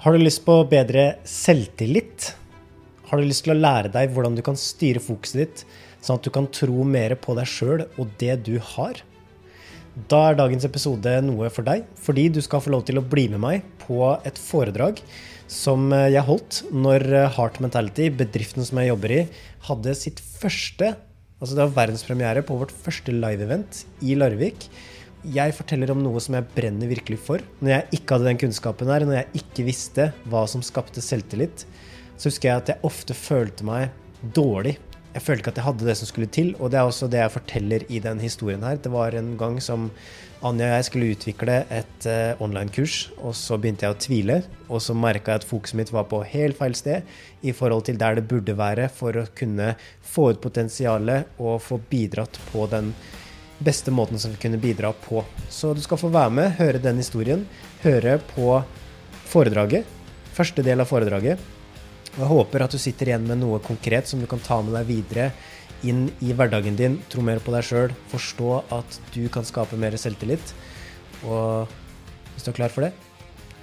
Har du lyst på bedre selvtillit? Har du lyst til å lære deg hvordan du kan styre fokuset ditt, sånn at du kan tro mer på deg sjøl og det du har? Da er dagens episode noe for deg, fordi du skal få lov til å bli med meg på et foredrag som jeg holdt når Heart Mentality, bedriften som jeg jobber i, hadde sitt første Altså det var verdenspremiere på vårt første live-event i Larvik jeg forteller om noe som jeg brenner virkelig for. Når jeg ikke hadde den kunnskapen her, når jeg ikke visste hva som skapte selvtillit, så husker jeg at jeg ofte følte meg dårlig. Jeg følte ikke at jeg hadde det som skulle til, og det er også det jeg forteller i den historien her. Det var en gang som Anja og jeg skulle utvikle et uh, online-kurs, og så begynte jeg å tvile. Og så merka jeg at fokuset mitt var på helt feil sted i forhold til der det burde være for å kunne få ut potensialet og få bidratt på den beste måten som vi kunne bidra på. Så du skal få være med, høre den historien, høre på foredraget. Første del av foredraget. Og jeg håper at du sitter igjen med noe konkret som du kan ta med deg videre inn i hverdagen din. Tro mer på deg sjøl. Forstå at du kan skape mer selvtillit. Og hvis du er klar for det,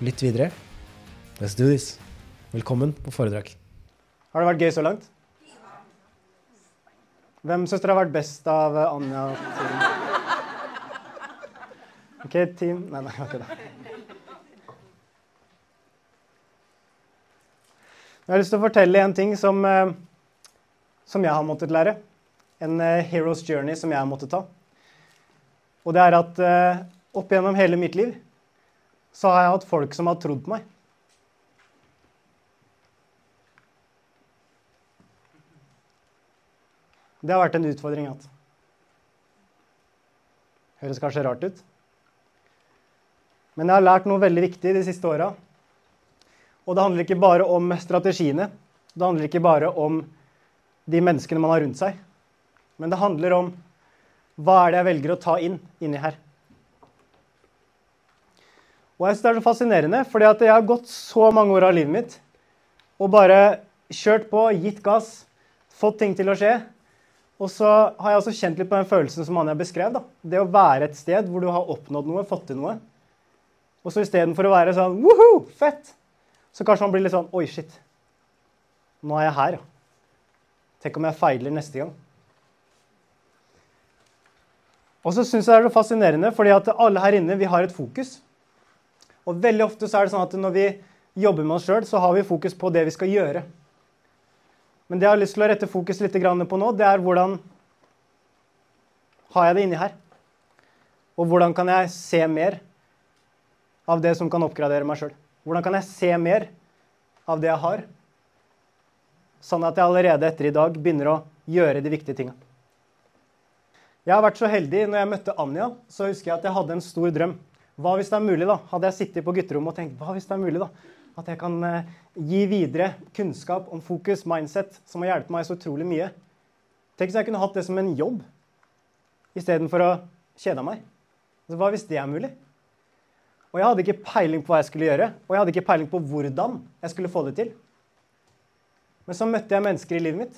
litt videre. Let's do this. Velkommen på foredrag. Har det vært gøy så langt? Hvem syns dere har vært best av Anja? OK, team Nei, nei, ikke det. Jeg har lyst til å fortelle en ting som, eh, som jeg har måttet lære. En uh, hero's journey som jeg har måttet ta. Og det er at uh, opp gjennom hele mitt liv så har jeg hatt folk som har trodd på meg. Det har vært en utfordring. At. Høres kanskje rart ut. Men jeg har lært noe veldig viktig de siste åra. Og det handler ikke bare om strategiene. Det handler ikke bare om de menneskene man har rundt seg. Men det handler om hva er det jeg velger å ta inn inni her. Og jeg synes Det er så fascinerende, fordi at jeg har gått så mange år av livet mitt og bare kjørt på, gitt gass, fått ting til å skje. Og så har jeg også kjent litt på den følelsen som Anja beskrev. da. Det å være et sted hvor du har oppnådd noe, fått til noe. Og så istedenfor å være sånn Woohoo, fett! Så kanskje man blir litt sånn Oi, shit. Nå er jeg her, ja. Tenk om jeg feiler neste gang. Og så syns jeg det er så fascinerende, fordi at alle her inne vi har et fokus. Og veldig ofte så er det sånn at når vi jobber med oss sjøl, så har vi fokus på det vi skal gjøre. Men det jeg har lyst til å rette fokus litt på nå, det er hvordan har jeg det inni her? Og hvordan kan jeg se mer av det som kan oppgradere meg sjøl? Hvordan kan jeg se mer av det jeg har, sånn at jeg allerede etter i dag begynner å gjøre de viktige tinga? Jeg har vært så heldig når jeg møtte Anja, så husker jeg at jeg hadde en stor drøm. Hva hvis det er mulig, da? Hadde jeg sittet på gutterommet og tenkt hva hvis det er mulig, da? At jeg kan eh, gi videre kunnskap om fokus, mindset, som har hjulpet meg så utrolig mye. Tenk hvis jeg kunne hatt det som en jobb istedenfor å kjede meg. Altså, hva hvis det er mulig? Og jeg hadde ikke peiling på hva jeg skulle gjøre, og jeg hadde ikke peiling på hvordan jeg skulle få det til. Men så møtte jeg mennesker i livet mitt.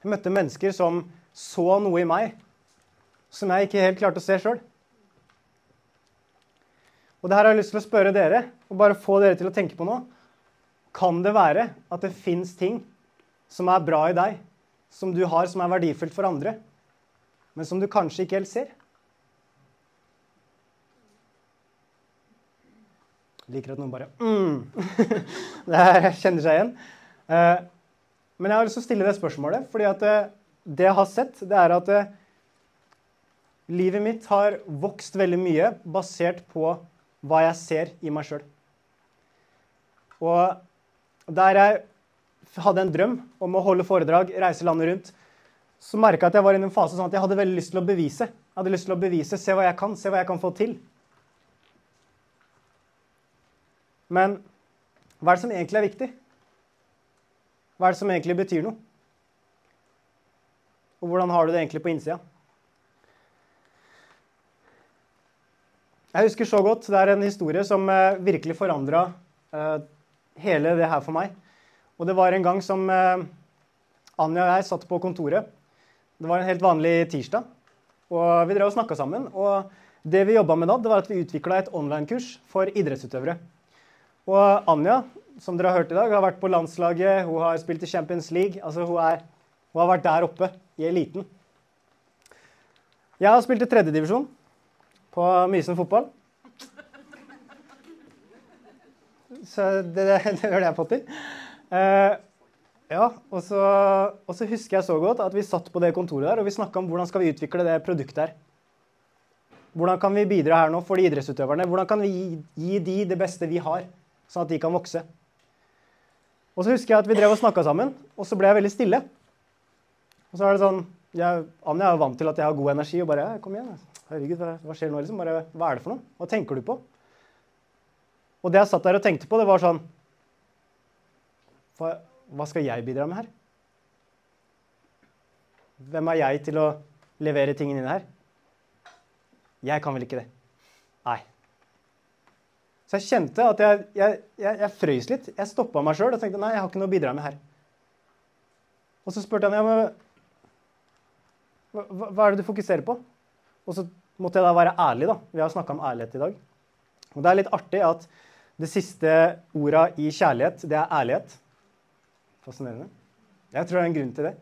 Jeg møtte mennesker som så noe i meg som jeg ikke helt klarte å se sjøl. Og det her har jeg lyst til å spørre dere, og bare få dere til å tenke på noe. Kan det være at det fins ting som er bra i deg, som du har, som er verdifullt for andre, men som du kanskje ikke helt ser? Liker at noen bare mm. Det her kjenner seg igjen. Eh, men jeg har lyst til å stille det spørsmålet, fordi at eh, det jeg har sett, det er at eh, livet mitt har vokst veldig mye basert på hva jeg ser i meg sjøl. Og der jeg hadde en drøm om å holde foredrag, reise landet rundt, så merka jeg at jeg var i en fase sånn at jeg hadde veldig lyst til å bevise. Jeg hadde lyst til å bevise, Se hva jeg kan, se hva jeg kan få til. Men hva er det som egentlig er viktig? Hva er det som egentlig betyr noe? Og hvordan har du det egentlig på innsida? Jeg husker så godt. Det er en historie som uh, virkelig forandra eh, hele det her for meg. Og det var en gang som uh, Anja og jeg satt på kontoret. Det var en helt vanlig tirsdag. Og vi drev og snakka sammen. Og det vi jobba med da, det var at vi utvikla et online-kurs for idrettsutøvere. Og Anja, som dere har hørt i dag, har vært på landslaget, hun har spilt i Champions League. Altså, hun, er, hun har vært der oppe i eliten. Jeg har spilt i tredjedivisjon på Mysen fotball. Så det, det, det var det jeg fått til. Uh, ja, og så, og så, husker jeg så godt at vi satt på det kontoret der og vi snakka om hvordan skal vi utvikle det produktet her. Hvordan kan vi bidra her nå for de idrettsutøverne? Hvordan kan vi gi, gi de det beste vi har, sånn at de kan vokse? Og så husker jeg at vi drev og snakka sammen, og så ble jeg veldig stille. Og så er det sånn jeg, Anja er jo vant til at jeg har god energi og bare Kom igjen. Herregud, hva, skjer nå, liksom? Bare, hva er det for noe? Hva tenker du på? Og det jeg satt der og tenkte på, det var sånn Hva, hva skal jeg bidra med her? Hvem er jeg til å levere tingene inn her? Jeg kan vel ikke det? Nei. Så jeg kjente at jeg, jeg, jeg, jeg frøys litt. Jeg stoppa meg sjøl og tenkte nei, jeg har ikke noe å bidra med her. Og så spurte han ja, men hva, hva, er det du fokuserer på? Og så måtte jeg da være ærlig. da. Vi har snakka om ærlighet i dag. Og det er litt artig at det siste orda i kjærlighet, det er ærlighet. Fascinerende. Jeg tror det er en grunn til det.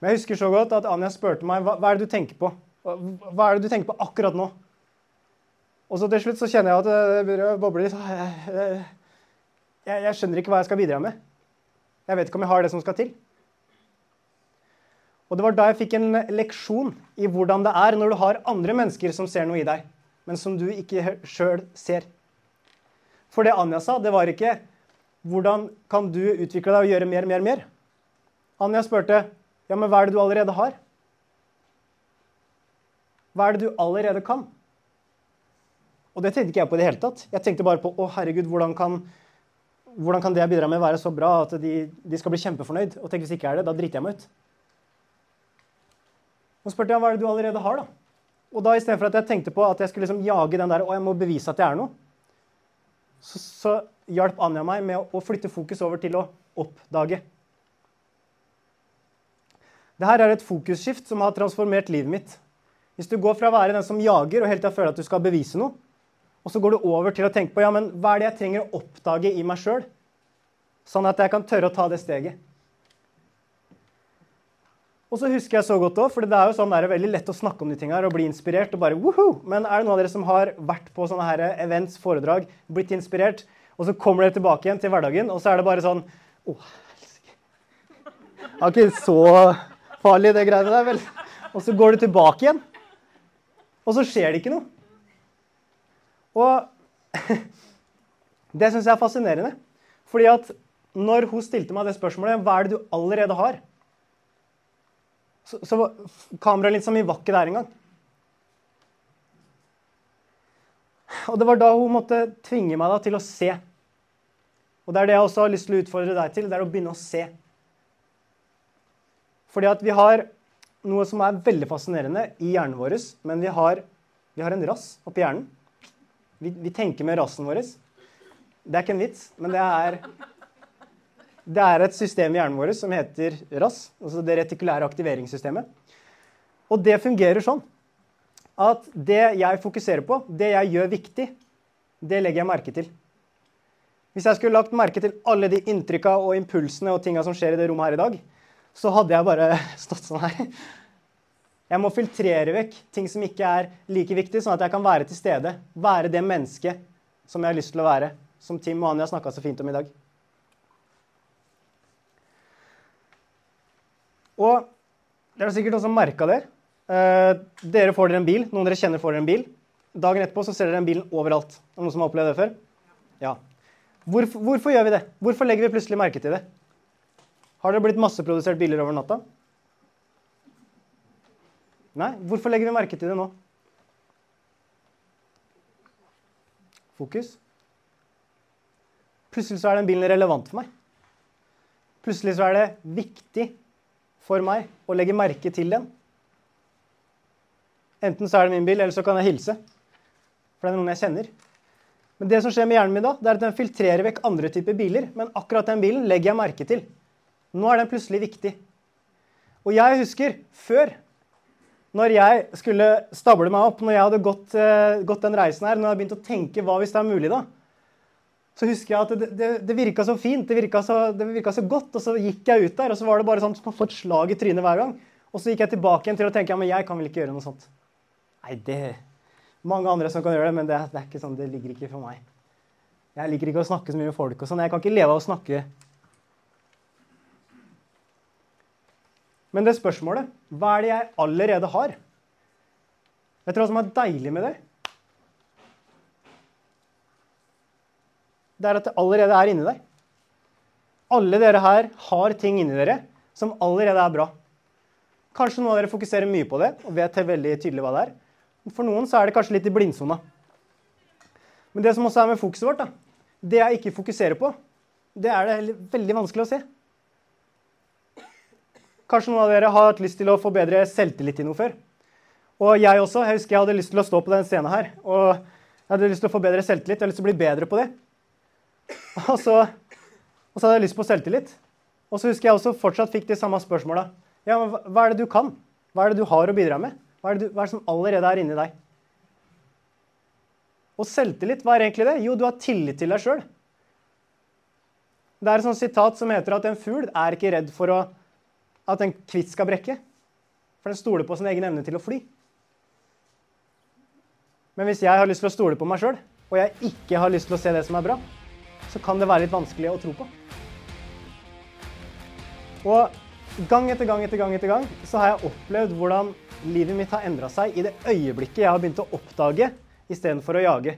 Men jeg husker så godt at Anja spurte meg hva, hva er det du tenker på hva er det du tenker på akkurat nå? Og så til slutt så kjenner jeg at det begynner å boble litt. Jeg, jeg, jeg skjønner ikke hva jeg skal bidra med. Jeg vet ikke om jeg har det som skal til. Og det var da jeg fikk en leksjon i hvordan det er når du har andre mennesker som ser noe i deg, men som du ikke sjøl ser. For det Anja sa, det var ikke 'Hvordan kan du utvikle deg og gjøre mer, mer, mer?' Anja spurte 'Ja, men hva er det du allerede har?' Hva er det du allerede kan? Og det tenkte ikke jeg på i det hele tatt. Jeg tenkte bare på å herregud, hvordan kan, hvordan kan det jeg bidrar med, være så bra at de, de skal bli kjempefornøyd? Og tenk hvis ikke er det, da driter jeg meg ut. Og spurte jeg hva er det du allerede har, da? Og da istedenfor at jeg tenkte på at jeg skulle liksom jage den der og jeg må bevise at jeg er noe, så, så hjalp Anja meg med å, å flytte fokus over til å oppdage. Dette er et fokusskift som har transformert livet mitt. Hvis du går fra å være den som jager og hele tida føler at du skal bevise noe, og så går du over til å tenke på ja, men hva er det jeg trenger å oppdage i meg sjøl, sånn at jeg kan tørre å ta det steget. Og så husker jeg så godt også, for det er jo sånn, det er veldig lett å snakke om de tingene og bli inspirert. og bare, woohoo! Men er det noen av dere som har vært på sånne her events, foredrag, blitt inspirert, og så kommer dere tilbake igjen til hverdagen, og så er det bare sånn Å, helsike. Det var ikke så farlig, det greiene der, vel? Og så går du tilbake igjen. Og så skjer det ikke noe. Og det syns jeg er fascinerende. Fordi at når hun stilte meg det spørsmålet hva er det du allerede har, så, så litt mi var ikke der engang. Og det var da hun måtte tvinge meg da til å se. Og det er det jeg også har lyst til å utfordre deg til. Det er å begynne å se. Fordi at vi har noe som er veldig fascinerende i hjernen vår, men vi har, vi har en rass oppi hjernen. Vi, vi, tenker med rassen vår. Det er ikke en vits, men det er, det er et system i hjernen vår som heter RAS, altså det retikulære aktiveringssystemet. Og det fungerer sånn at det jeg fokuserer på, det jeg gjør viktig, det legger jeg merke til. Hvis jeg skulle lagt merke til alle de inntrykka og impulsene og tinga som skjer i det rommet her i dag, så hadde jeg bare stått sånn her. Jeg må filtrere vekk ting som ikke er like viktig, sånn at jeg kan være til stede. Være det mennesket som jeg har lyst til å være. Som Tim og Anja snakka så fint om i dag. Og dere har sikkert også merka det. Eh, dere får dere en bil. Noen dere kjenner får dere en bil. Dagen etterpå så ser dere den bilen overalt. Er det noen som har opplevd det før? Ja. Hvorfor, hvorfor gjør vi det? Hvorfor legger vi plutselig merke til det? Har det blitt masseprodusert biler over natta? Nei. Hvorfor legger vi merke til det nå? Fokus. Plutselig så er den bilen relevant for meg. Plutselig så er det viktig for meg å legge merke til den. Enten så er det min bil, eller så kan jeg hilse. For det er noen jeg kjenner. Men det som skjer med hjernen min da, det er at den filtrerer vekk andre typer biler. Men akkurat den bilen legger jeg merke til. Nå er den plutselig viktig. Og jeg husker før, når jeg skulle stable meg opp, når jeg hadde gått, uh, gått den reisen her, når jeg hadde begynt å tenke hva hvis det er mulig, da, så husker jeg at det, det, det virka så fint, det virka så, det virka så godt. Og så gikk jeg ut der, og så var det bare sånn som å få et slag i trynet hver gang. Og så gikk jeg tilbake igjen til å tenke ja, men jeg kan vel ikke gjøre noe sånt. Nei, det Mange andre som kan gjøre det, men det, det er ikke sånn, det ligger ikke for meg. Jeg liker ikke å snakke så mye med folk og sånn. Jeg kan ikke leve av å snakke. Men det spørsmålet Hva er det jeg allerede har? Vet dere hva som er deilig med det? Det er at det allerede er inni deg. Alle dere her har ting inni dere som allerede er bra. Kanskje noen av dere fokuserer mye på det og vet veldig tydelig hva det er. For noen så er det kanskje litt i blindsona. Men det som også er med fokuset vårt, da, det jeg ikke fokuserer på, det er det veldig vanskelig å se. Kanskje noen av dere har hatt lyst til å få bedre selvtillit i noe før. Og jeg også. Jeg husker jeg hadde lyst til å stå på den scenen her. Og jeg hadde lyst til å få bedre selvtillit. Jeg hadde lyst til å bli bedre på det. Og så, og så hadde jeg lyst på selvtillit. Og så husker jeg også fortsatt fikk de samme spørsmåla. Ja, hva er det du kan? Hva er det du har å bidra med? Hva er det, du, hva er det som allerede er inni deg? Og selvtillit, hva er egentlig det? Jo, du har tillit til deg sjøl. Det er et sånt sitat som heter at en fugl er ikke redd for å, at en kvitt skal brekke. For den stoler på sin egen evne til å fly. Men hvis jeg har lyst til å stole på meg sjøl, og jeg ikke har lyst til å se det som er bra, så kan det være litt vanskelig å tro på. Og gang etter gang etter gang etter gang så har jeg opplevd hvordan livet mitt har endra seg i det øyeblikket jeg har begynt å oppdage istedenfor å jage.